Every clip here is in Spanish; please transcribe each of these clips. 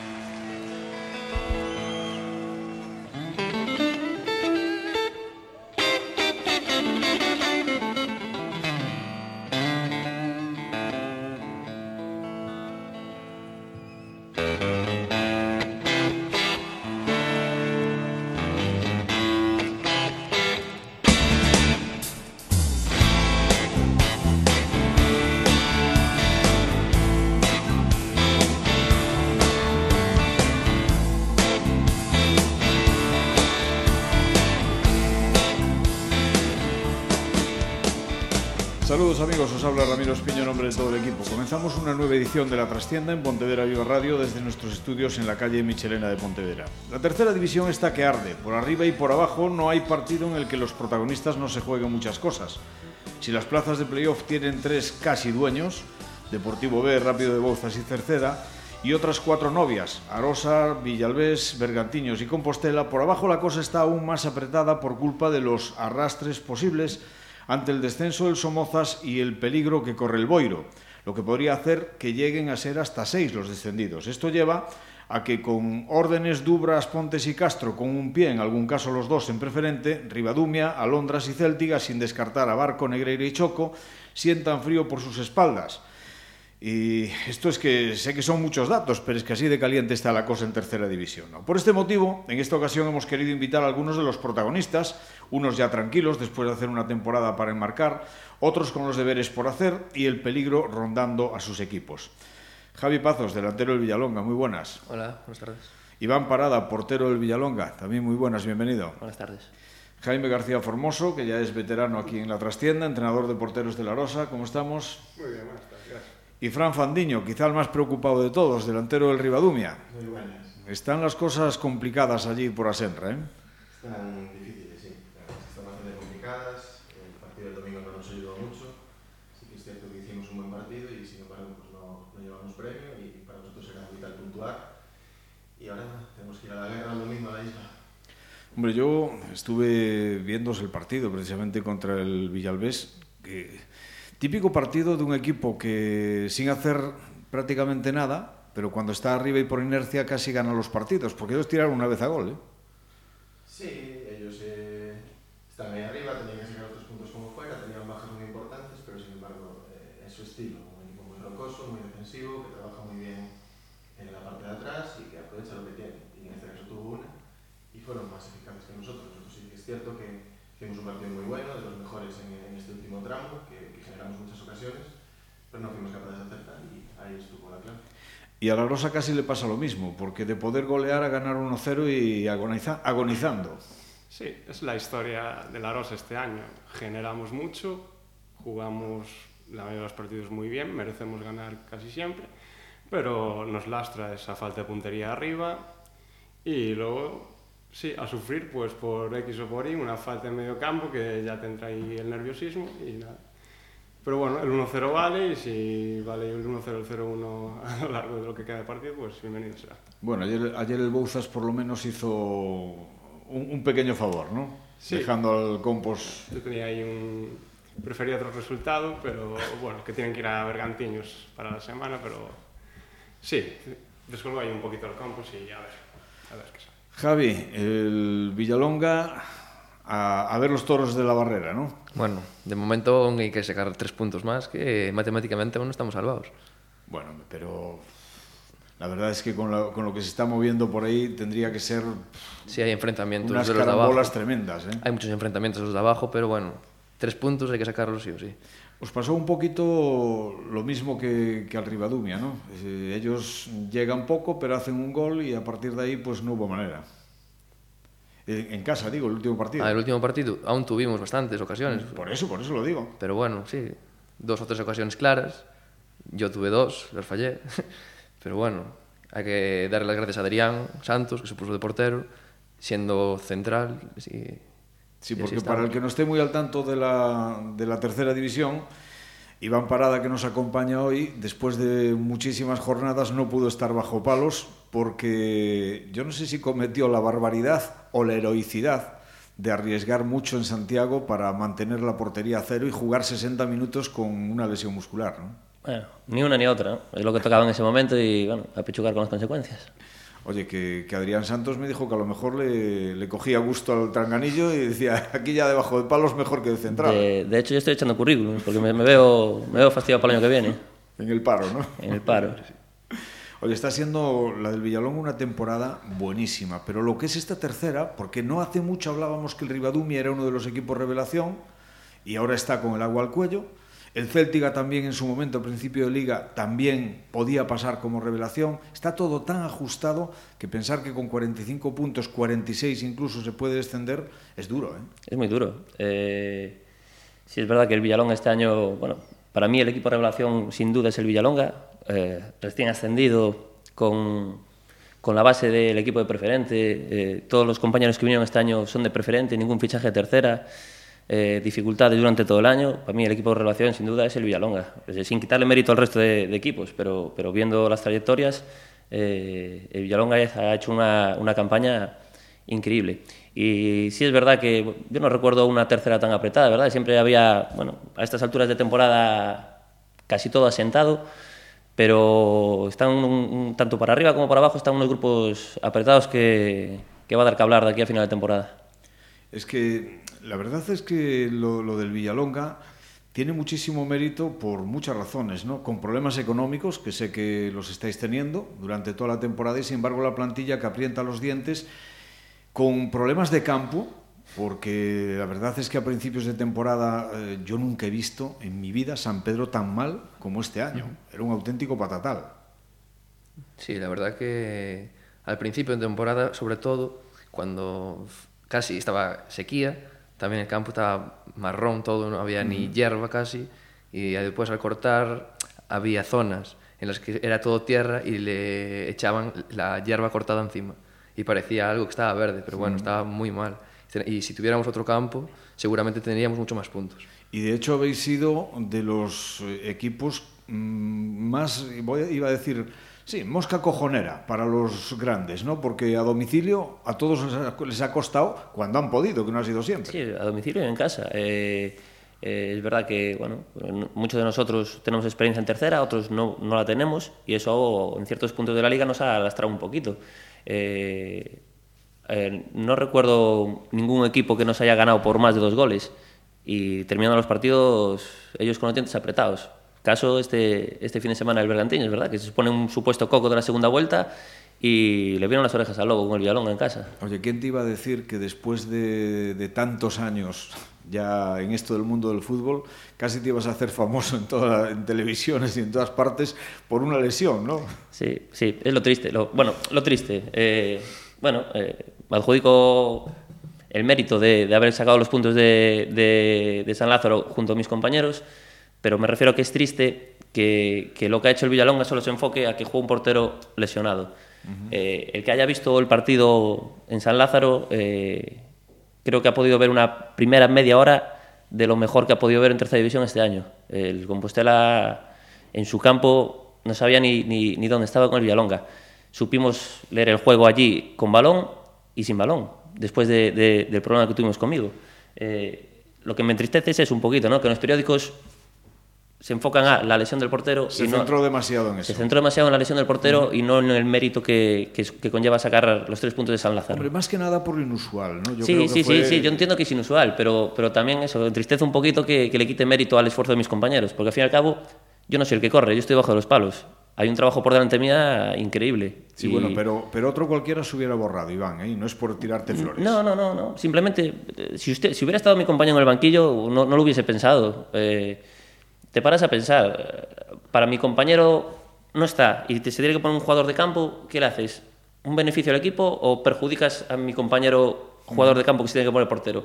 Bye. Saludos amigos, os habla Ramiro Espiño nombre de todo el equipo. Comenzamos una nueva edición de La Trastienda en Pontevedra Viva Radio desde nuestros estudios en la calle Michelena de Pontevedra. La tercera división está que arde. Por arriba y por abajo no hay partido en el que los protagonistas no se jueguen muchas cosas. Si las plazas de playoff tienen tres casi dueños, Deportivo B, Rápido de Bouzas y Cerceda, y otras cuatro novias, Arosa, Villalbés, Bergantiños y Compostela, por abajo la cosa está aún más apretada por culpa de los arrastres posibles ante el descenso del Somozas y el peligro que corre el Boiro, lo que podría hacer que lleguen a ser hasta seis los descendidos. Esto lleva a que con órdenes Dubras, Pontes y Castro con un pie, en algún caso los dos en preferente, Ribadumia, Alondras y Céltiga, sin descartar a Barco, Negreira y Choco, sientan frío por sus espaldas. Y esto es que sé que son muchos datos, pero es que así de caliente está la cosa en tercera división. ¿no? Por este motivo, en esta ocasión hemos querido invitar a algunos de los protagonistas, unos ya tranquilos después de hacer una temporada para enmarcar, otros con los deberes por hacer y el peligro rondando a sus equipos. Javi Pazos, delantero del Villalonga, muy buenas. Hola, buenas tardes. Iván Parada, portero del Villalonga, también muy buenas, bienvenido. Buenas tardes. Jaime García Formoso, que ya es veterano aquí en la trastienda, entrenador de porteros de La Rosa, ¿cómo estamos? Muy bien, buenas tardes. Y Fran Fandiño, quizá el más preocupado de todos, delantero del Rivadumia. Muy buenas. Están las cosas complicadas allí por Asenra, ¿eh? Están difíciles, sí. Están bastante complicadas. El partido del domingo no nos ayudó mucho. Sí que es cierto que hicimos un buen partido y sin embargo pues no, no llevamos premio y para nosotros era vital puntuar. Y ahora tenemos que ir a la guerra el domingo a la isla. Hombre, yo estuve viéndose el partido precisamente contra el Villalbés, que típico partido de un equipo que sin hacer prácticamente nada, pero cuando está arriba y por inercia casi gana los partidos, porque ellos tiraron una vez a gol, ¿eh? Sí, ellos eh, están ahí arriba, tenían que sacar otros puntos como fuera, tenían bajas muy importantes, pero sin embargo eh, es su estilo, un equipo muy rocoso, muy defensivo, que trabaja muy bien en la parte de atrás y que aprovecha lo que tiene. Y en este caso tuvo una y fueron más eficaces que nosotros. Sí es cierto que hicimos un partido muy bueno, de los mejores en, en este último tramo, que, que generamos muchas ocasiones, pero no fuimos capaces de acertar y ahí estuvo la clave. Y a la Rosa casi le pasa lo mismo, porque de poder golear a ganar 1-0 y agoniza- agonizando. Sí, es la historia de la Rosa este año. Generamos mucho, jugamos la mayoría de los partidos muy bien, merecemos ganar casi siempre, pero nos lastra esa falta de puntería arriba y luego, sí, a sufrir pues por X o por Y, una falta en medio campo que ya tendrá ahí el nerviosismo y nada. Pero bueno, el 1-0 vale y si vale el 1-0, el 0-1 a lo largo de lo que queda de partido, pues bienvenido será. Bueno, ayer, ayer el Bouzas por lo menos hizo un, un pequeño favor, ¿no? Sí. Dejando al Compos... Yo tenía ahí un... Prefería otro resultado, pero bueno, que tienen que ir a Bergantiños para la semana, pero sí, descolgo ahí un poquito al Compos y a ver, a ver qué sale. Javi, el Villalonga a, a ver los toros de la barrera, ¿no? Bueno, de momento aún hay que sacar tres puntos más que matemáticamente aún no estamos salvados. Bueno, pero la verdad es que con, la- con lo que se está moviendo por ahí tendría que ser Sí hay enfrentamientos unas de los de abajo. tremendas, ¿eh? Hay muchos enfrentamientos de los de abajo, pero bueno, tres puntos hay que sacarlos sí o sí. Os pasó un poquito lo mismo que, que al Ribadumia, ¿no? Eh, ellos llegan poco, pero hacen un gol y a partir de ahí pues no hubo manera. Eh, en casa, digo, el último partido. Ah, el último partido. Aún tuvimos bastantes ocasiones. Por eso, por eso lo digo. Pero bueno, sí. Dos o tres ocasiones claras. Yo tuve dos, las fallé. Pero bueno, hay que darle las gracias a Adrián Santos, que se puso de portero, siendo central. Sí, sí porque para el que no esté muy al tanto de la, de la tercera división, Iván Parada, que nos acompaña hoy, después de muchísimas jornadas no pudo estar bajo palos porque yo no sé si cometió la barbaridad o la heroicidad de arriesgar mucho en Santiago para mantener la portería a cero y jugar 60 minutos con una lesión muscular. ¿no? Bueno, ni una ni otra, es lo que tocaba en ese momento y bueno, a pechugar con las consecuencias. Oye, que, que, Adrián Santos me dijo que a lo mejor le, le, cogía gusto al tranganillo y decía, aquí ya debajo de palos mejor que de central. De, de hecho, yo estoy echando currículum, porque me, me, veo, me veo fastidiado para el año que viene. En el paro, ¿no? En el paro. Oye, está siendo la del Villalón una temporada buenísima, pero lo que es esta tercera, porque no hace mucho hablábamos que el Ribadumia era uno de los equipos revelación y ahora está con el agua al cuello. El Céltiga también en su momento, principio de liga, también podía pasar como revelación. Está todo tan ajustado que pensar que con 45 puntos, 46 incluso se puede descender, es duro. ¿eh? Es muy duro. Eh, sí es verdad que el Villalón este año, bueno, para mí el equipo revelación sin duda es el Villalonga, eh, recién ascendido con, con, la base del equipo de preferente. Eh, todos los compañeros que vinieron este año son de preferente, ningún fichaje de tercera. Eh, dificultades durante todo el año. Para mí el equipo de revelación sin duda es el Villalonga, sin quitarle mérito al resto de, de equipos, pero, pero, viendo las trayectorias, eh, el Villalonga ha hecho una, una, campaña increíble. Y sí es verdad que yo no recuerdo una tercera tan apretada, ¿verdad? Siempre había, bueno, a estas alturas de temporada casi todo asentado, pero están un, un, tanto para arriba como para abajo están unos grupos apretados que, que va a dar que hablar de aquí a final de temporada. Es que la verdad es que lo, lo, del Villalonga tiene muchísimo mérito por muchas razones, ¿no? Con problemas económicos, que sé que los estáis teniendo durante toda la temporada, y sin embargo la plantilla que aprieta los dientes, con problemas de campo, porque la verdad es que a principios de temporada eh, yo nunca he visto en mi vida San Pedro tan mal como este año. Era un auténtico patatal. Sí, la verdad que al principio de temporada, sobre todo, cuando casi estaba sequía, también el campo estaba marrón todo, no había ni hierba casi, y después al cortar había zonas en las que era todo tierra y le echaban la hierba cortada encima. Y parecía algo que estaba verde, pero bueno, estaba muy mal. Y si tuviéramos otro campo, seguramente tendríamos mucho más puntos. Y de hecho habéis sido de los equipos más, voy, iba a decir, Sí, mosca cojonera para los grandes, ¿no? Porque a domicilio a todos les ha costado cuando han podido, que no ha sido siempre. Sí, a domicilio y en casa. Eh, eh, es verdad que, bueno, muchos de nosotros tenemos experiencia en tercera, otros no, no, la tenemos, y eso en ciertos puntos de la liga nos ha lastrado un poquito. Eh, no recuerdo ningún equipo que nos haya ganado por más de dos goles, y terminando los partidos ellos con los dientes apretados. Caso este, este fin de semana el Bergantiños, ¿verdad? Que se supone un supuesto coco de la segunda vuelta y le vieron las orejas al lobo con el Villalonga en casa. Oye, ¿quién te iba a decir que después de, de, tantos años ya en esto del mundo del fútbol, casi te ibas a hacer famoso en, toda, en televisiones y en todas partes por una lesión, ¿no? Sí, sí, es lo triste. Lo, bueno, lo triste. Eh, bueno, eh, me adjudico el mérito de, de, haber sacado los puntos de, de, de San Lázaro junto a mis compañeros, pero me refiero a que es triste que, que, lo que ha hecho el Villalonga solo se enfoque a que juega un portero lesionado. Uh -huh. eh, el que haya visto el partido en San Lázaro, eh, creo que ha podido ver una primera media hora de lo mejor que ha podido ver en tercera división este año. El Compostela en su campo no sabía ni, ni, ni dónde estaba con el Villalonga. Supimos leer el juego allí con balón y sin balón, después de, de, del problema que tuvimos conmigo. Eh, lo que me entristece es un poquito, ¿no? que en los periódicos se enfocan a la lesión del portero. Se y centró no, demasiado en eso. Se centró demasiado en la lesión del portero uh -huh. y no en el mérito que, que, que, conlleva sacar los tres puntos de San Lázaro. Hombre, más que nada por lo inusual, ¿no? Yo sí, sí, fue... sí, sí, yo entiendo que es inusual, pero, pero también eso, entristece un poquito que, que le quite mérito al esfuerzo de mis compañeros, porque al fin y al cabo yo no soy el que corre, yo estoy bajo de los palos. Hay un trabajo por delante mía increíble. Sí, y... bueno, pero, pero otro cualquiera se hubiera borrado, Iván, ¿eh? no es por tirarte flores. No, no, no, no. simplemente, eh, si, usted, si hubiera estado mi compañero en el banquillo, no, no lo hubiese pensado. Eh, te paras a pensar, para mi compañero no está y te se tiene que poner un jugador de campo, ¿qué le haces? ¿Un beneficio al equipo o perjudicas a mi compañero jugador de campo que se tiene que poner portero?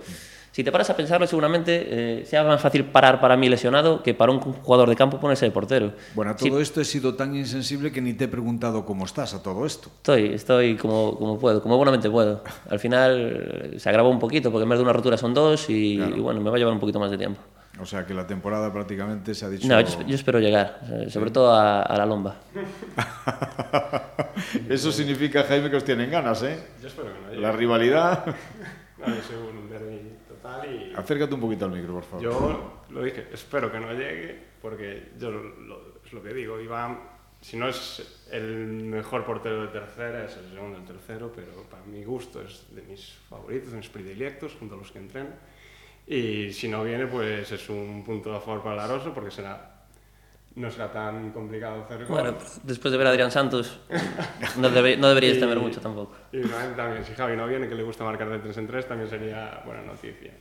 Si te paras a pensarlo, seguramente eh, sea más fácil parar para mí lesionado que para un jugador de campo ponerse de portero. Bueno, a todo esto he sido tan insensible que ni te he preguntado cómo estás a todo esto. Estoy, estoy como, como puedo, como buenamente puedo. Al final se agravó un poquito porque en vez de una rotura son dos y, claro. y bueno, me va a llevar un poquito más de tiempo. O sea que la temporada prácticamente se ha dicho... No, yo, yo espero llegar, sobre todo a, a, la lomba. Eso significa, Jaime, que os tienen ganas, ¿eh? Yo espero que no llegue. La rivalidad... no, yo soy un derby total y... Acércate un poquito al micro, por favor. Yo lo dije, espero que no llegue, porque yo lo, es lo que digo, Iván, si no es el mejor portero de tercera, es el segundo, el tercero, pero para mi gusto es de mis favoritos, de mis predilectos, junto a los que entrena. Y si no viene, pues es un punto de favor para Laroso, porque será no será tan complicado hacer. Bueno, después de ver a Adrián Santos, no, debe, no deberíais temer mucho tampoco. Y también, si Javi no viene, que le gusta marcar de 3 en 3, también sería buena noticia.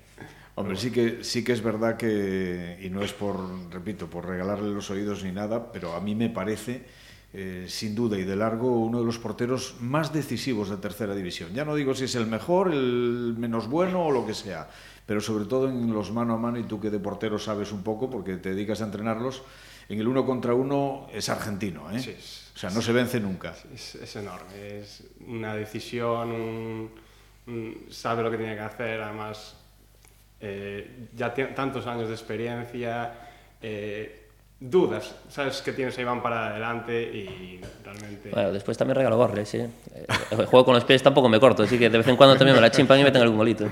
Hombre, sí que, sí que es verdad que, y no es por, repito, por regalarle los oídos ni nada, pero a mí me parece, eh, sin duda y de largo, uno de los porteros más decisivos de tercera división. Ya no digo si es el mejor, el menos bueno o lo que sea, pero sobre todo en los mano a mano, y tú que de portero sabes un poco porque te dedicas a entrenarlos, en el uno contra uno es argentino, ¿eh? Sí, es, o sea, no se vence nunca. Es, es enorme, es una decisión, un, un, sabe lo que tiene que hacer, además eh, ya tiene tantos años de experiencia, eh, dudas, sabes que tienes a Iván para adelante y realmente... Bueno, después también regalo ¿sí? Eh, el juego con los pies tampoco me corto, así que de vez en cuando también me la chimpan y meten algún golito.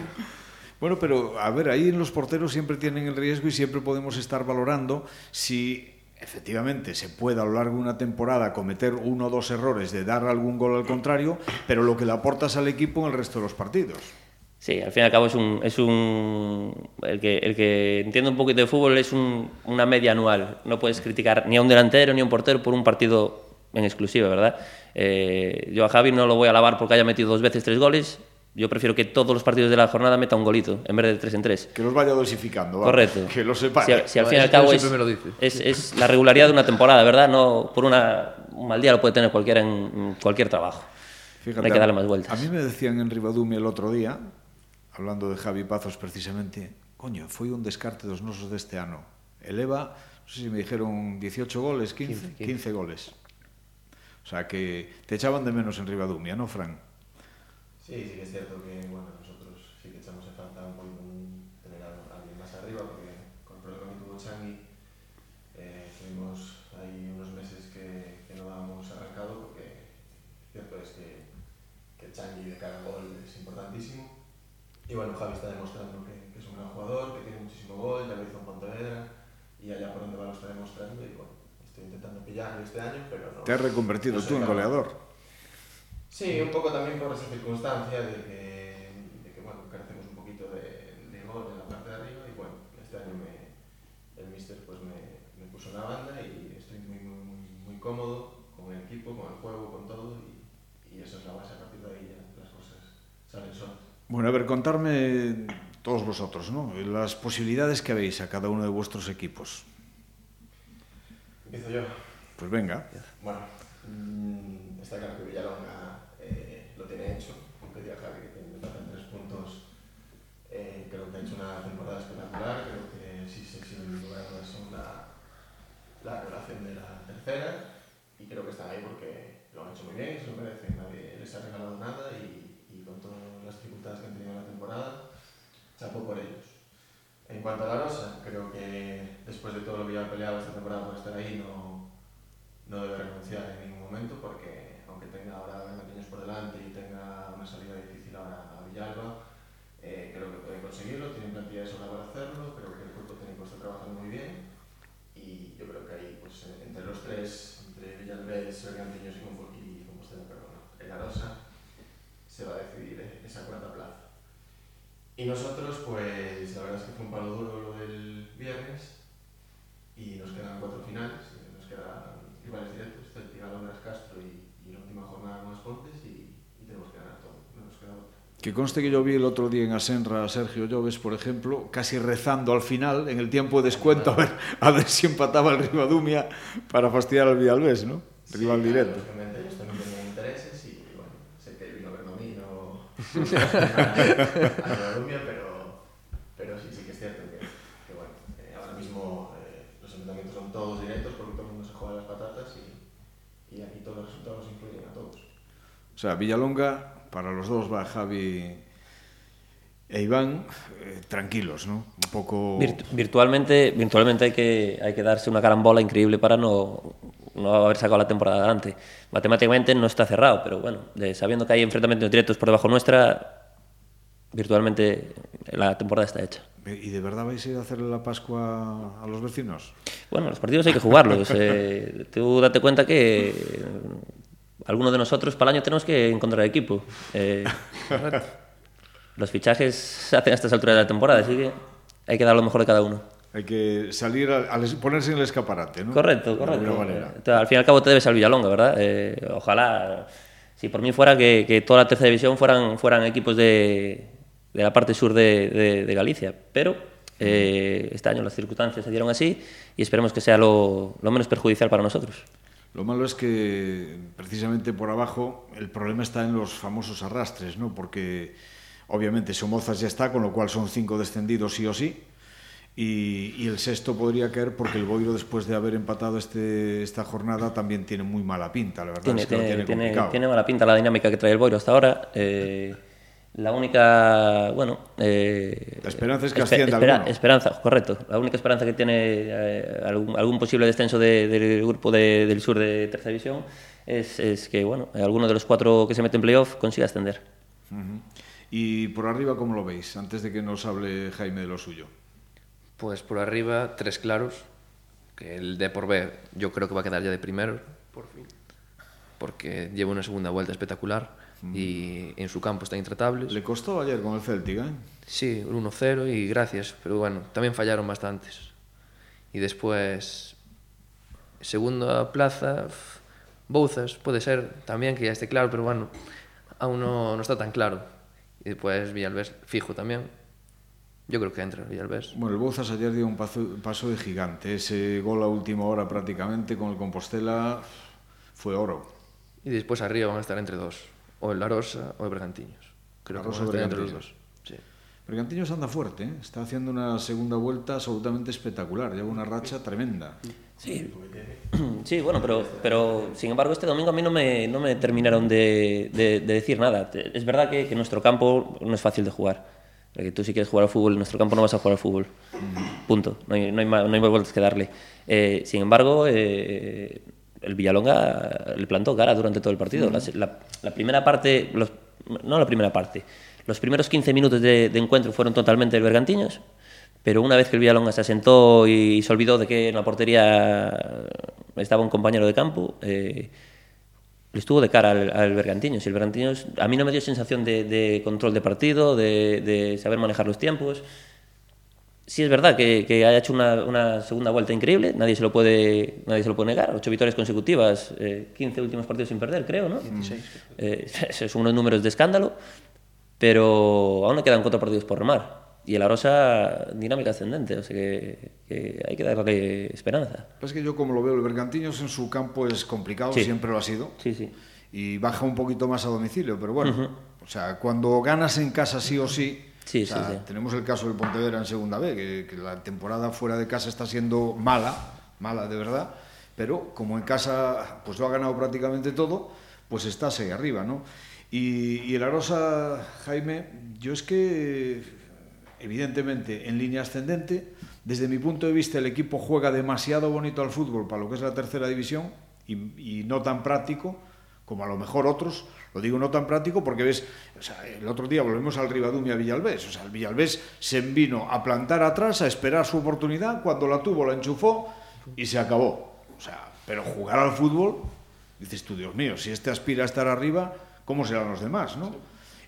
Bueno, pero a ver, ahí en los porteros siempre tienen el riesgo y siempre podemos estar valorando si efectivamente se puede a lo largo de una temporada cometer uno o dos errores de dar algún gol al contrario, pero lo que le aportas al equipo en el resto de los partidos. Sí, al fin y al cabo es un, es un el que el que entiende un poquito de fútbol es un, una media anual. No puedes criticar ni a un delantero ni a un portero por un partido en exclusiva, ¿verdad? Eh, yo a Javi no lo voy a alabar porque haya metido dos veces tres goles. Yo prefiero que todos los partidos de la jornada meta un golito en vez de tres en tres. Que los vaya dosificando. ¿vale? Correcto. Que lo separe. Si, si al fin y al cabo es, es, es, la regularidad de una temporada, ¿verdad? No por una, un mal día lo puede tener cualquiera en, en cualquier trabajo. Fíjate, no hay que darle más vueltas. A mí me decían en Ribadumia el otro día, hablando de Javi Pazos precisamente, coño, foi un descarte dos nosos deste ano. Eleva, non sei sé si se me dijeron 18 goles, 15, 15, 15. 15 goles. O sea que te echaban de menos en Ribadumia, ¿no, Fran? Sí, sí que es cierto que, bueno, nosotros sí que echamos en falta un poquito tener a alguien más arriba, porque con el problema que tuvo Changi, eh, tuvimos ahí unos meses que, que no dábamos arrancado, porque cierto es que, que Changi de cara a gol es importantísimo. Y bueno, Javi está demostrando que, que es un gran jugador, que tiene muchísimo gol, ya lo hizo en Pontevedra, y allá por donde va lo está demostrando, y bueno, estoy intentando pillarlo este año, pero no. Te has reconvertido no tú en goleador. Sí, un poco también por esa circunstancia de que, de que bueno, carecemos un poquito de, de gol en la parte de arriba y bueno, este año me, el míster pues me, me puso una banda y estoy muy, muy, muy, muy cómodo con el equipo, con el juego, con todo y, y eso es la base, a partir de ahí ya las cosas salen solas. Bueno, a ver, contarme todos vosotros, ¿no? Las posibilidades que veis a cada uno de vuestros equipos. Empiezo yo. Pues venga. Bueno, mmm, está claro que Villalonga eh, lo tiene hecho, aunque diga Javi que tiene faltan tres puntos. Eh, creo que ha hecho una temporada espectacular, creo que sí se sí, logrando la, la relación de la tercera y creo que están ahí porque lo han hecho muy bien, se lo merecen, nadie les ha regalado nada y, y con todas las dificultades que han tenido en la temporada, chapo por ellos. En cuanto a la Rosa, creo que después de todo lo que ha peleado esta temporada por estar ahí, no, no debe renunciar en ningún momento porque aunque tenga ahora Bergantiños por delante y tenga una salida difícil ahora a Villalba, eh, creo que puede conseguirlo, tiene plantilla de sobra para hacerlo, creo que el cuerpo técnico está trabajando muy bien y yo creo que ahí, pues entre los tres, entre Villalbés, Bergantiños y, Compostela, perdón, en la Rosa, se va a decidir esa cuarta plaza. Y nosotros, pues la verdad es que fue un palo duro lo del viernes y nos quedan cuatro finales, nos quedan rivales directos, Celtic, Alondras, Castro y, y la última jornada más Pontes y, y, tenemos que ganar todo, no nos queda otra. Que conste que yo vi el otro día en Asenra a Sergio Lloves, por ejemplo, casi rezando al final, en el tiempo de descuento, a ver, a ver si empataba el Rivadumia para fastidiar al Villalbés, ¿no? Sí, Rival directo. Lógicamente, ellos también tenían intereses y bueno, sé que vino Bernomino a Rivadumia, pero, pero sí, sí que es cierto que, que bueno, eh, ahora mismo eh, los enfrentamientos son todos directos porque todo el mundo se juega las patatas y, y aquí todos los resultados influyen a todos. O sea, Villalonga, para los dos va Javi e Iván eh, tranquilos, ¿no? Un poco... Virt virtualmente, virtualmente hay que, hay que darse una carambola increíble para no, no haber sacado la temporada adelante. Matemáticamente no está cerrado, pero bueno, de, sabiendo que hay enfrentamientos directos por debajo nuestra, virtualmente la temporada está hecha. ¿Y de verdad vais a ir a hacerle la Pascua a los vecinos? Bueno, los partidos hay que jugarlos. eh, tú date cuenta que alguno de nosotros para el año tenemos que encontrar equipo. Eh, los fichajes se hacen a estas alturas de la temporada, así que hay que dar lo mejor de cada uno. Hay que salir, a, a ponerse en el escaparate, ¿no? Correcto, De correcto. alguna manera. Eh, al fin y al cabo te debes al Villalonga, ¿verdad? Eh, ojalá, si por mí fuera que, que toda la tercera división fueran, fueran equipos de, de la parte sur de, de- de Galicia, pero eh, este año las circunstancias se dieron así y esperemos que sea lo, lo menos perjudicial para nosotros. Lo malo es que precisamente por abajo el problema está en los famosos arrastres, ¿no? Porque obviamente Somozas ya está, con lo cual son cinco descendidos sí o sí. Y, y el sexto podría caer porque el Boiro, después de haber empatado este, esta jornada, también tiene muy mala pinta, la verdad Tiene, es que tiene mala pinta la dinámica que trae el Boiro hasta ahora. Eh, la única, bueno... eh, La esperanza es que espe- ascienda espera- alguno. Esperanza, correcto. La única esperanza que tiene eh, algún, algún posible descenso de- del grupo de- del sur de tercera división es, es que, bueno, alguno de los cuatro que se mete en playoff consiga ascender. Y por arriba, ¿cómo lo veis? Antes de que nos hable Jaime de lo suyo. Pues por arriba, tres claros. Que el D por B yo creo que va a quedar ya de primero. Por fin. Porque lleva una segunda vuelta espectacular y en su campo están intratables. Le costó ayer con el Celtic, ¿eh? Sí, un 1-0 y gracias. Pero bueno, también fallaron bastantes. Y después, segunda plaza, Bouzas, puede ser también que ya esté claro, pero bueno, aún no, no está tan claro. Y después Villalbés, fijo también. Yo creo que entra Villalbés. Bueno, el Bouzas ayer dio un paso, paso de gigante. Ese gol a última hora prácticamente con el Compostela fue oro. Y después arriba van a estar entre dos, o el La Rosa o el Bergantiños. Creo La que Rosa entre los dos. Sí. Bergantiños anda fuerte, ¿eh? está haciendo una segunda vuelta absolutamente espectacular. Lleva una racha tremenda. Sí, sí bueno, pero, pero sin embargo este domingo a mí no me, no me terminaron de, de- de decir nada. Es verdad que, que nuestro campo no es fácil de jugar. Porque tú si quieres jugar al fútbol, en nuestro campo no vas a jugar al fútbol. Punto. No hay, no hay, ma- no hay más vueltas que darle. Eh, sin embargo, eh, el Villalonga le plantó cara durante todo el partido. La, la- la primera parte, los, no la primera parte, los primeros 15 minutos de, de encuentro fueron totalmente del Bergantiños, pero una vez que el Villalonga se asentó y se olvidó de que en la portería estaba un compañero de campo, eh, le estuvo de cara al, al Bergantiños. Y el Bergantiños a mí no me dio sensación de, de control de partido, de, de saber manejar los tiempos. Sí es verdad que, que haya hecho una, una segunda vuelta increíble, nadie se lo puede, nadie se lo puede negar. Ocho victorias consecutivas, eh, 15 últimos partidos sin perder, creo, ¿no? 16. son unos números de escándalo, pero aún le quedan cuatro partidos por remar. Y el Arosa, dinámica ascendente, o sea que, que hay que darle esperanza. Es que yo como lo veo, el Bergantiños en su campo es complicado, Sí. siempre lo ha sido. Sí, sí. Y baja un poquito más a domicilio, pero bueno, o sea, cuando ganas en casa sí o sí, Sí, o sea, sí, sí. tenemos el caso del Pontevedra en segunda B, que, que la temporada fuera de casa está siendo mala, mala de verdad, pero como en casa pues lo ha ganado prácticamente todo, pues está ahí arriba, ¿no? Y, y el Arosa, Jaime, yo es que evidentemente en línea ascendente, desde mi punto de vista el equipo juega demasiado bonito al fútbol para lo que es la tercera división y, y no tan práctico como a lo mejor otros, lo digo no tan práctico porque ves, o sea, el otro día volvemos al Rivadumia Villalbés, o sea, el Villalbés se vino a plantar atrás, a esperar su oportunidad, cuando la tuvo la enchufó y se acabó. O sea, pero jugar al fútbol, dices tú, Dios mío, si este aspira a estar arriba, ¿cómo serán los demás, no?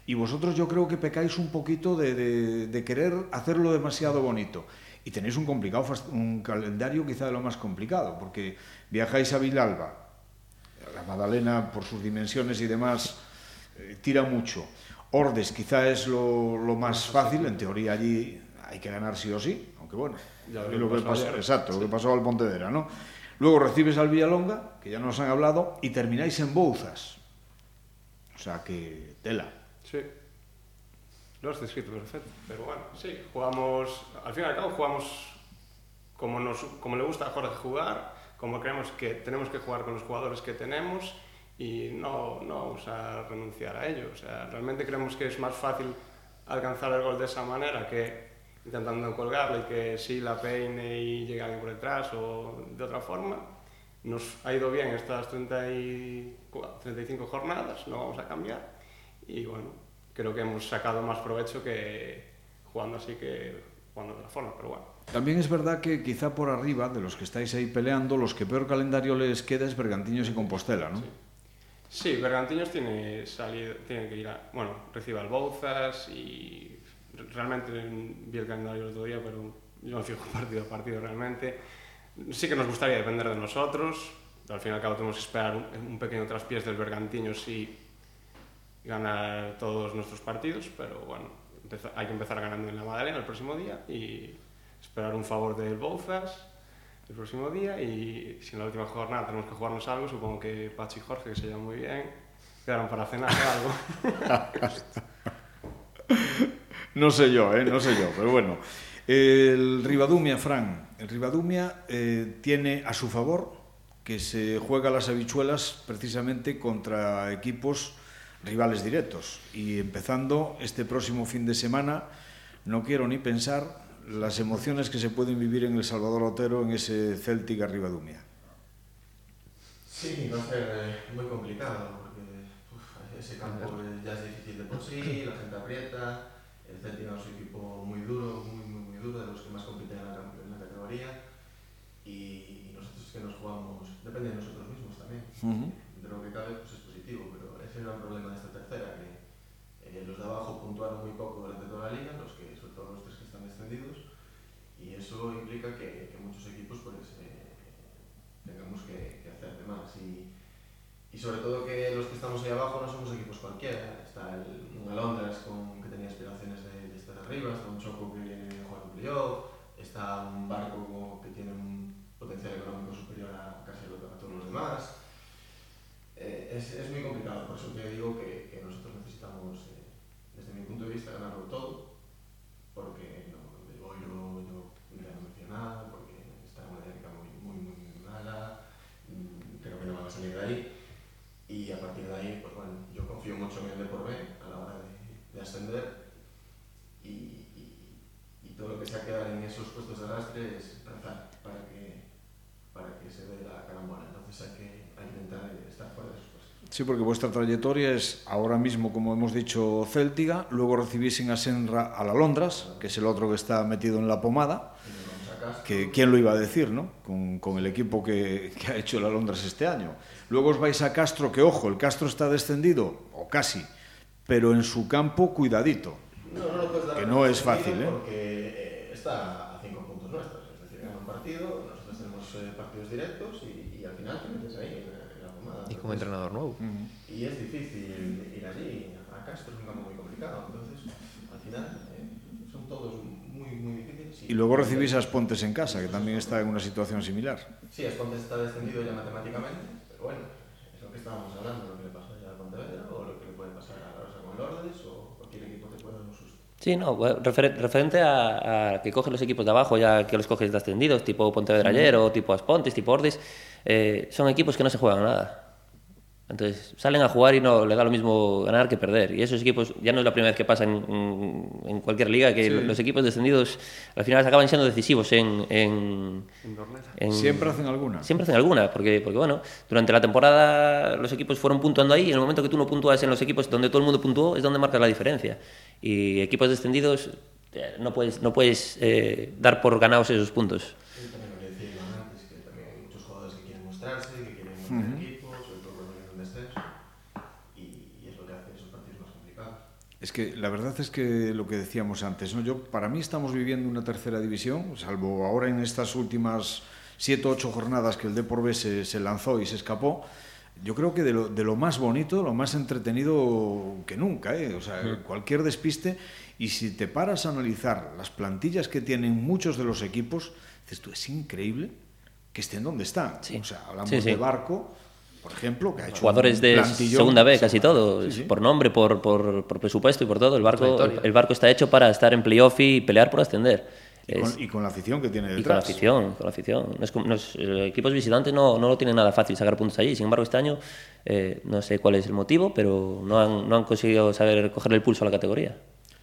Y vosotros yo creo que pecáis un poquito de, de- de querer hacerlo demasiado bonito. Y tenéis un complicado, un calendario quizá de lo más complicado, porque viajáis a Vilalba, la Madalena por sus dimensiones y demás eh, tira mucho. Ordes quizá es lo, lo más fácil, en teoría allí hay que ganar sí o sí, aunque bueno, Ya lo que pasó exacto, lo que pasó al Pontevedra, ¿no? Luego recibes al Villalonga, que ya nos han hablado, y termináis en Bouzas. O sea que tela. Sí. Lo has descrito perfecto. Pero bueno, sí, jugamos, al fin y al cabo jugamos como, nos, como le gusta a Jorge jugar, como creemos que tenemos que jugar con los jugadores que tenemos y no, no vamos a renunciar a ello. O sea, realmente creemos que es más fácil alcanzar el gol de esa manera que intentando colgarle y que sí la peine y llegue alguien por detrás o de otra forma. Nos ha ido bien estas 30 y cua- 35 jornadas, no vamos a cambiar. Y bueno, creo que hemos sacado más provecho que jugando así que jugando de otra forma, pero bueno. También es verdad que quizá por arriba, de los que estáis ahí peleando, los que peor calendario les queda es Bergantiños y Compostela, ¿no? Sí, sí Bergantiños tiene, salida, tiene que ir a... Bueno, recibe al Bouzas y realmente vi el calendario el otro día, pero yo me fijo partido a partido realmente. Sí que nos gustaría depender de nosotros, al fin y al cabo tenemos que esperar un, un pequeño traspiés del Bergantiños y ganar todos nuestros partidos, pero bueno, hay que empezar ganando en la Madalena el próximo día y esperar un favor del Bouzas el próximo día y si en la última jornada tenemos que jugarnos algo, supongo que Pachi y Jorge, que se llevan muy bien, quedaron para cenar algo. no sé yo, ¿eh? no sé yo, pero bueno. El Ribadumia, Fran, el Ribadumia eh, tiene a su favor que se juega las habichuelas precisamente contra equipos rivales directos. Y empezando este próximo fin de semana, no quiero ni pensar las emociones que se pueden vivir en El Salvador Otero en ese Celtic arriba de Sí, va a ser eh, muy complicado, porque uf, ese campo ya es difícil de por sí, la gente aprieta, el Celtic es un equipo muy duro, muy, muy, muy duro, de los que más compiten en la, en la categoría, y nosotros es que nos jugamos, depende de nosotros mismos también, uh -huh. de lo que cabe pues es positivo, pero ese era el problema de esta tercera, que eh, los de abajo puntuaron muy poco durante toda la liga, los que descendidos, y eso implica que, muchos equipos pues, eh, tengamos que, hacer de más. Y, sobre todo que los que estamos ahí abajo no somos equipos cualquiera. Está el, un Alondras con, que tenía aspiraciones de, estar arriba, está un Choco que viene a jugar un playoff, está un Barco que tiene un potencial económico superior a casi a todos los demás. Eh, es, es, muy complicado, por eso te digo que, que nosotros necesitamos, eh, desde mi punto de vista, ganarlo todo, porque no, de Boiro yo ya no menciono nada, porque está en una dinámica muy, muy, muy, mala, mm, creo que no van a salir de ahí, y a partir de ahí, pues bueno, yo confío mucho en el de por B a la hora de, de ascender, y, y, y, todo lo que sea quedar en esos puestos de arrastre es rezar para que, para que se dé la carambola, entonces hay que, que intentar estar fuera de. Sí, porque vuestra trayectoria es ahora mismo, como hemos dicho, Céltiga, luego recibís en Asenra a la Londras, que es el otro que está metido en la pomada, que quién lo iba a decir, ¿no? Con, con el equipo que, que, ha hecho la Londras este año. Luego os vais a Castro, que ojo, el Castro está descendido, o casi, pero en su campo cuidadito, no, no lo puedes dar que no es fácil, ¿eh? Porque eh, está a cinco puntos nuestros, es decir, gana un partido, nosotros tenemos eh, partidos directos y, y, al final te metes ahí en, en la como entrenador nuevo. Uh -huh. Y es difícil ir allí, a Castro es un campo muy complicado, entonces al final eh, son todos muy, muy difíciles. Y, y luego recibís a Aspontes en casa, que también está en una situación similar. Sí, Aspontes está descendido ya matemáticamente, pero bueno, es lo que estábamos hablando, lo que le pasó ya a Pontevedra o lo que le puede pasar a Rosa con Lourdes o cualquier equipo que pueda un susto. Sí, no, refer referente a, a, que cogen los equipos de abajo, ya que los coges de ascendidos, tipo Pontevedra ayer o tipo Aspontes, tipo Ordis, eh, son equipos que no se juegan nada. Entonces salen a jugar y no le da lo mismo ganar que perder. Y esos equipos, ya no es la primera vez que pasa en, en, en cualquier liga, que sí. los equipos descendidos al final acaban siendo decisivos en, en, en, Siempre hacen alguna. Siempre hacen alguna, porque, porque bueno, durante la temporada los equipos fueron puntuando ahí y en el momento que tú no puntúas en los equipos donde todo el mundo puntuó es donde marcas la diferencia. Y equipos descendidos eh, no puedes, no puedes eh, dar por ganados esos puntos. Sí, también lo que decía antes, que también hay muchos jugadores que quieren mostrarse, que quieren uh -huh. equipo, sobre todo cuando vienen un descenso, y, y, es lo que hace esos partidos más complicados. Es que la verdad es que lo que decíamos antes, ¿no? Yo, para mí estamos viviendo una tercera división, salvo ahora en estas últimas siete o ocho jornadas que el Depor B se, se lanzó y se escapó, yo creo que de lo, de lo, más bonito, lo más entretenido que nunca, ¿eh? o sea, sí. cualquier despiste. Y si te paras a analizar las plantillas que tienen muchos de los equipos, dices tú, es increíble que estén donde están. Sí. O sea, hablamos sí, de Barco, por ejemplo, que ha hecho jugadores de segunda B, casi todo, por nombre, por, por, por, presupuesto y por todo. El barco, el, el, barco está hecho para estar en playoff y pelear por ascender. Y con, y con, la afición que tiene detrás. Y con la afición, con la afición. No es, no es, equipos visitantes no, no lo tienen nada fácil sacar puntos allí. Sin embargo, este año eh, no sé cuál es el motivo, pero no han, no han conseguido saber coger el pulso a la categoría.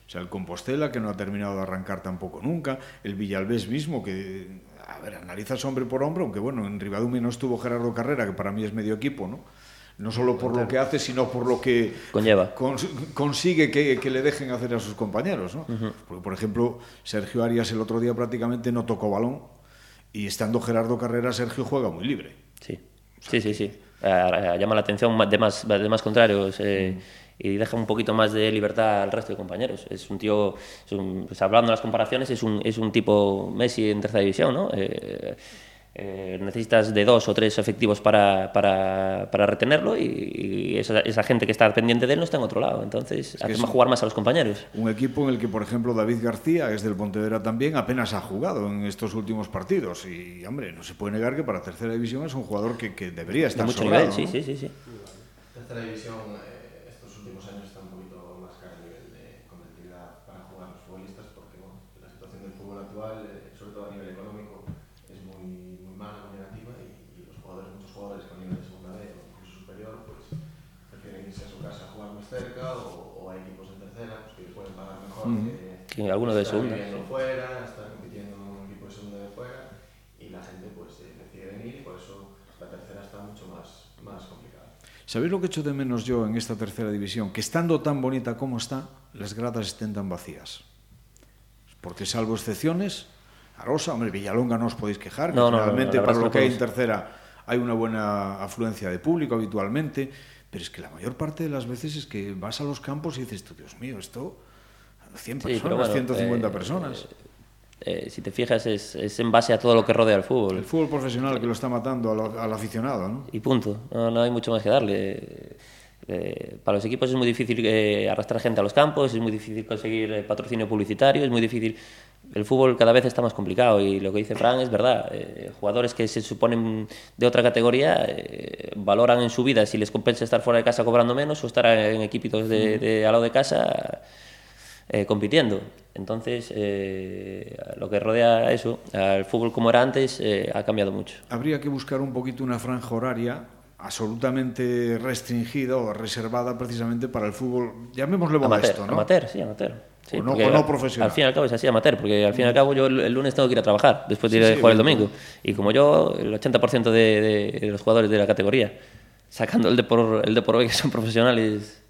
O sea, el Compostela, que no ha terminado de arrancar tampoco nunca. El Villalbés mismo, que, a ver, analizas hombre por hombre, aunque bueno, en Ribadumia no estuvo Gerardo Carrera, que para mí es medio equipo, ¿no? no solo por lo que hace, sino por lo que Conlleva. cons- consigue que, que le dejen hacer a sus compañeros. ¿no? Porque, por ejemplo, Sergio Arias el otro día prácticamente no tocó balón y estando Gerardo Carrera, Sergio juega muy libre. Sí, sí, sí. sí. Eh, llama la atención de más, de más contrarios eh, y deja un poquito más de libertad al resto de compañeros. Es un tío, es un- pues hablando de las comparaciones, es un, es un tipo Messi en tercera división, ¿no? Eh, eh, necesitas de dos o tres efectivos para, para, para retenerlo y, y esa, esa gente que está pendiente de él no está en otro lado. Entonces, hace es más un- jugar más a los compañeros. Un equipo en el que, por ejemplo, David García, es del Pontevedra también, apenas ha jugado en estos últimos partidos. Y, hombre, no se puede negar que para tercera división es un jugador que, que debería De estar mucho sobrado, nivel, sí, ¿no? sí, sí, sí. Tercera división, eh, estos últimos años está un poquito más cara a nivel de competitividad para jugar los futbolistas porque bueno, la situación del fútbol actual, eh, sobre todo a nivel económico, es muy, muy mala, muy negativa y, y los jugadores, muchos jugadores con nivel de segunda B o incluso superior, pues prefieren irse a su casa a jugar más cerca o, o a equipos en tercera pues, que les pueden pagar mejor que, Que alguno de segunda, viviendo sí. fuera, estar compitiendo en un equipo de segunda de fuera y la gente pues eh, decide venir y por eso la tercera está mucho más, más complicada. ¿Sabéis lo que echo de menos yo en esta tercera división? Que estando tan bonita como está, las gradas estén tan vacías. Porque salvo excepciones, Arosa, hombre, Villalonga no os podéis quejar, que No, no, no, verdad para lo que que hay en tercera hay una buena afluencia de público habitualmente, pero es que la mayor parte de las veces es que vas a los campos y dices, Dios mío, esto, 100 Sí, personas, pero bueno, 150 eh, personas. Eh, si te fijas, es, es en base a todo lo que rodea al fútbol. El fútbol profesional que lo está matando al, al aficionado, ¿no? y punto. No, no hay mucho más que darle. Eh, para los equipos es muy difícil eh, arrastrar gente a los campos, es muy difícil conseguir eh, patrocinio publicitario, es muy difícil. El fútbol cada vez está más complicado y lo que dice Fran es verdad. Eh, jugadores que se suponen de otra categoría eh, valoran en su vida si les compensa estar fuera de casa cobrando menos o estar en equipitos de, de al lado de casa compitiendo. Entonces, lo que rodea a eso, al fútbol como era antes, ha cambiado mucho. Habría que buscar un poquito una franja horaria absolutamente restringida o reservada precisamente para el fútbol, llamémosle Amateur, modesto, ¿no? amateur, sí, amateur. Sí, O no- o profesional. Al fin y al cabo es así, amateur, porque al fin y al cabo yo el, lunes tengo que ir a trabajar, después de ir Sí, a sí, jugar el domingo. Y como yo, el 80% de, de- de los jugadores de la categoría, sacando el de por, el de por B, que son profesionales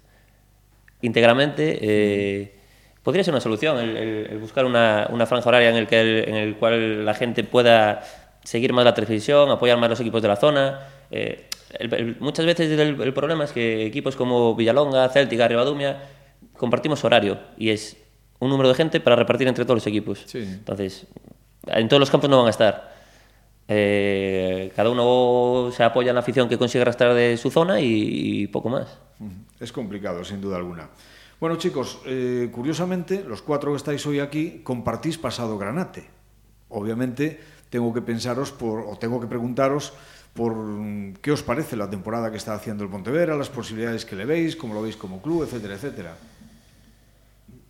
íntegramente, eh, podría ser una solución el, el- el buscar una, una franja horaria en el, que el, en el cual la gente pueda seguir más la televisión, apoyar más los equipos de la zona. Eh, el- el- muchas veces el, problema es que equipos como Villalonga, Céltica, Ribadumia compartimos horario y es un número de gente para repartir entre todos los equipos. Sí. Entonces, en todos los campos no van a estar. Eh, cada uno se apoya en la afición que consigue arrastrar de su zona y, y poco más. Es complicado, sin duda alguna. Bueno, chicos, eh, curiosamente, los cuatro que estáis hoy aquí compartís pasado granate. Obviamente, tengo que pensaros por, o tengo que preguntaros por mm, qué os parece la temporada que está haciendo el Pontevedra, las posibilidades que le veis, cómo lo veis como club, etcétera, etcétera.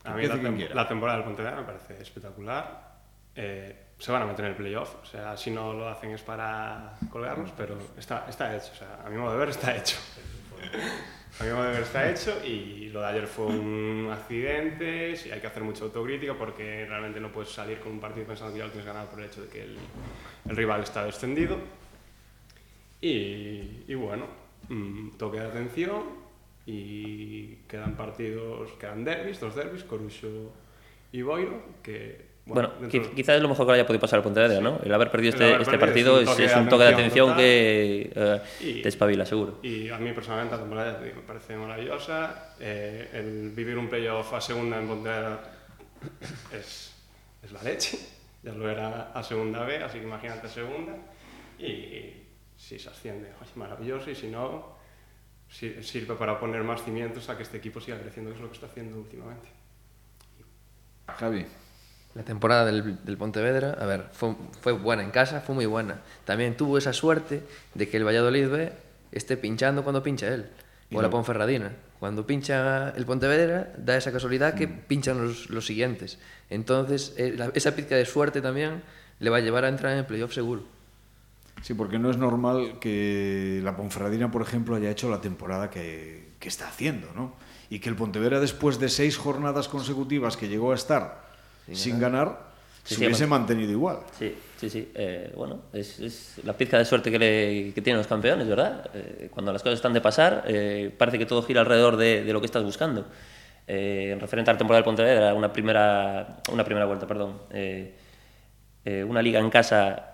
A mí la, tem- la temporada del Pontevedra me parece espectacular. Eh, se van a meter en el playoff, o sea, si no lo hacen es para colgarlos, pero está, está hecho, o sea, a mi modo de ver está hecho. A mi modo de ver está hecho y lo de ayer fue un accidente, sí hay que hacer mucha autocrítica porque realmente no puedes salir con un partido pensando que ya lo tienes ganado por el hecho de que el, el rival está descendido. Y, y bueno, mm, toque de atención y quedan partidos, quedan derbis, dos derbis, Corucho y Boiro, que... Bueno, dentro- quizás es lo mejor que haya podido pasar al Pontevedra, ¿no? El haber perdido El este, haber este partido es un toque es de un toque de atención total. que Y- te espabila, seguro. Y a mí personalmente la temporada me parece maravillosa. Eh, el vivir un playoff a segunda en Pontevedra es, es la leche. Ya lo era a segunda B, así que imagínate a segunda. Y si se asciende, oye, maravilloso. Y si no, si- sirve para poner más cimientos a que este equipo siga creciendo, que es lo que está haciendo últimamente. Javi. La temporada del, del Pontevedra, a ver, fue, fue buena en casa, fue muy buena. También tuvo esa suerte de que el Valladolid B esté pinchando cuando pincha él. Y O la Ponferradina. Cuando pincha el Pontevedra, da esa casualidad que pinchan los, los siguientes. Entonces, eh, la- esa pizca de suerte también le va a llevar a entrar en el playoff seguro. Sí, porque no es normal que la Ponferradina, por ejemplo, haya hecho la temporada que, que está haciendo, ¿no? Y que el Pontevedra, después de seis jornadas consecutivas que llegó a estar sin, ganar, Sí, se sí, hubiese mantenido igual. Sí, sí, sí. Eh, bueno, es, es la pizca de suerte que, le- que tienen los campeones, ¿verdad? Eh, cuando las cosas están de pasar, eh, parece que todo gira alrededor de, de lo que estás buscando. Eh, en referente a la temporada del Pontevedra, una primera, una primera vuelta, perdón. eh, eh, una liga en casa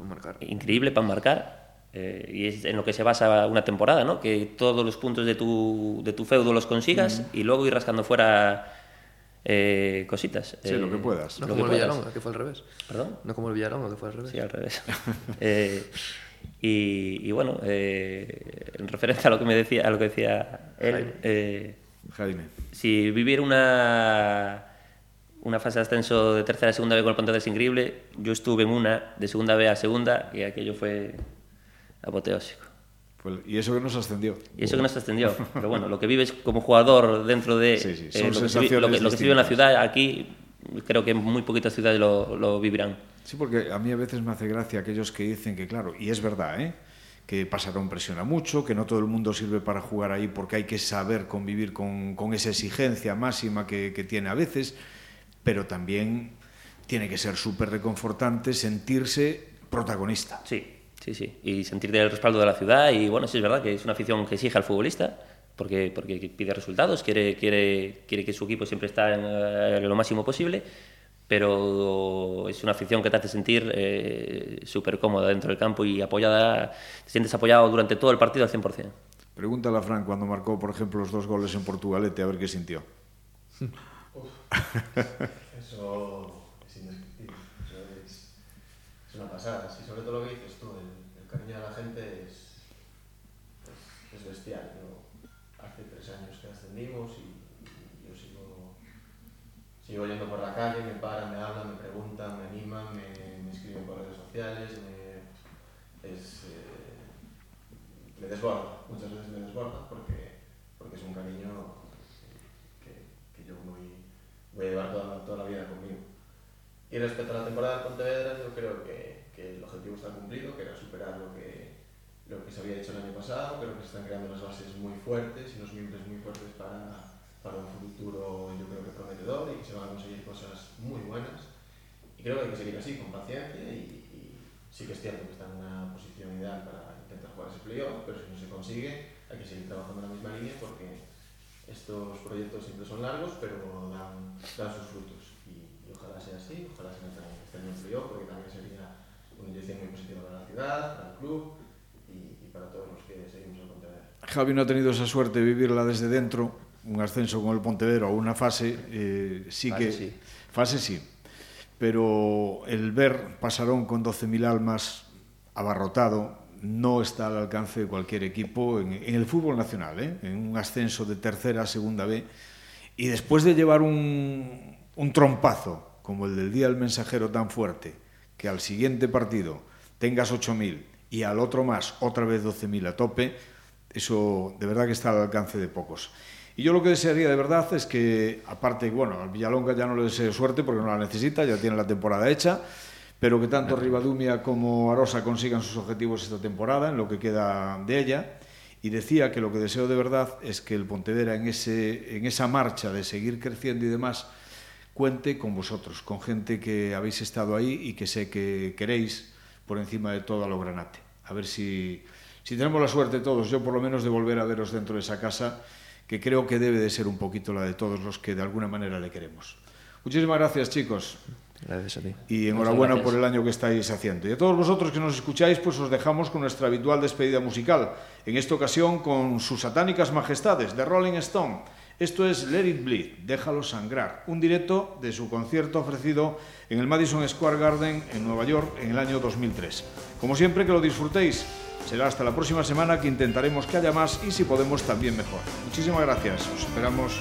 marcar. increíble para marcar. eh, y es en lo que se basa una temporada, ¿no? Que todos los puntos de tu, de tu feudo los consigas y luego ir rascando fuera eh, cositas. Sí, lo que Eh, puedas. No lo como que el puedas. Villalonga, que fue al revés. ¿Perdón? No como el Villalonga, que fue al revés. Sí, al revés. Eh, y, y bueno, eh, en referencia a lo que me decía, a lo que decía él, Jaime. eh, Jaime. si vivir una una fase de ascenso de tercera a segunda B con el Pontevedra es increíble, yo estuve en una de segunda B a segunda y aquello fue apoteósico. Pues- y eso que nos ascendió. Y eso que no se extendió. Pero bueno, lo que vives como jugador dentro de Sí, sí, eh, lo, que se, vi- sensaciones lo que- lo que se vive en la ciudad, aquí creo que muy poquitas ciudades lo, lo vivirán. Sí, porque a mí a veces me hace gracia aquellos que dicen que, claro, y es verdad, ¿eh? que Pasarón presiona mucho, que no todo el mundo sirve para jugar ahí porque hay que saber convivir con, con esa exigencia máxima que, que tiene a veces, pero también tiene que ser súper reconfortante sentirse protagonista. Sí, sí, sí. Y sentirte el respaldo de la ciudad. Y bueno, sí es verdad que es una afición que exige al futbolista, porque, porque pide resultados, quiere, quiere, quiere que su equipo siempre esté en, eh, lo máximo posible, pero es una afición que te hace sentir eh, súper cómoda dentro del campo y apoyada, te sientes apoyado durante todo el partido al 100%. Pregúntale a Fran cuando marcó, por ejemplo, los dos goles en Portugalete, a ver qué sintió. Uf, eso es indescriptible. Eso es, es, una pasada. Y sobre todo lo que dices tú, el, el cariño de la gente es, es, es bestial. Yo, hace tres años que ascendimos y, y yo sigo, sigo yendo por la calle, me paran, me hablan, me preguntan, me animan, me, me escriben por redes sociales. Me, es, eh, me desborda, muchas veces me desborda porque, porque es un cariño voy a llevar toda, toda la vida conmigo. Y respecto a la temporada de Pontevedra, yo creo que, que el objetivo está cumplido, que era superar lo que, lo que se había hecho el año pasado. Creo que se están creando las bases muy fuertes y los miembros muy fuertes para, para un futuro, yo creo que prometedor y que se van a conseguir cosas muy buenas. Y creo que hay que seguir así, con paciencia. Y, y sí que es cierto que está en una posición ideal para intentar jugar ese playoff, pero si no se consigue, hay que seguir trabajando en la misma línea porque estos proyectos siempre son largos, pero dan, dan sus frutos. Y, y, ojalá sea así, ojalá sea este año frío, porque también sería una inyección muy positiva para la ciudad, para el club y, y para todos los que seguimos en Pontevedra. Javi no ha tenido esa suerte de vivirla desde dentro, un ascenso con el Pontevedra o una fase, eh, sí fase que. Sí. Fase sí. Pero el ver Pasarón con 12.000 almas abarrotado, no está al alcance de cualquier equipo en, el fútbol nacional, ¿eh? en un ascenso de tercera a segunda B. Y después de llevar un, un trompazo como el del día del mensajero tan fuerte, que al siguiente partido tengas 8.000 y al otro más otra vez 12.000 a tope, eso de verdad que está al alcance de pocos. Y yo lo que desearía de verdad es que, aparte, bueno, al Villalonga ya no le deseo suerte porque no la necesita, ya tiene la temporada hecha, pero que tanto Ribadumia como Arosa consigan sus objetivos esta temporada, en lo que queda de ella. Y decía que lo que deseo de verdad es que el Pontevedra en, ese, en esa marcha de seguir creciendo y demás cuente con vosotros, con gente que habéis estado ahí y que sé que queréis por encima de todo a lo granate. A ver si, si tenemos la suerte todos, yo por lo menos de volver a veros dentro de esa casa, que creo que debe de ser un poquito la de todos los que de alguna manera le queremos. Muchísimas gracias chicos Gracias a ti. y enhorabuena por el año que estáis haciendo. Y a todos vosotros que nos escucháis, pues os dejamos con nuestra habitual despedida musical, en esta ocasión con sus satánicas majestades de Rolling Stone. Esto es Let It Bleed, Déjalo Sangrar, un directo de su concierto ofrecido en el Madison Square Garden en Nueva York en el año 2003. Como siempre, que lo disfrutéis. Será hasta la próxima semana que intentaremos que haya más y si podemos también mejor. Muchísimas gracias. Os esperamos.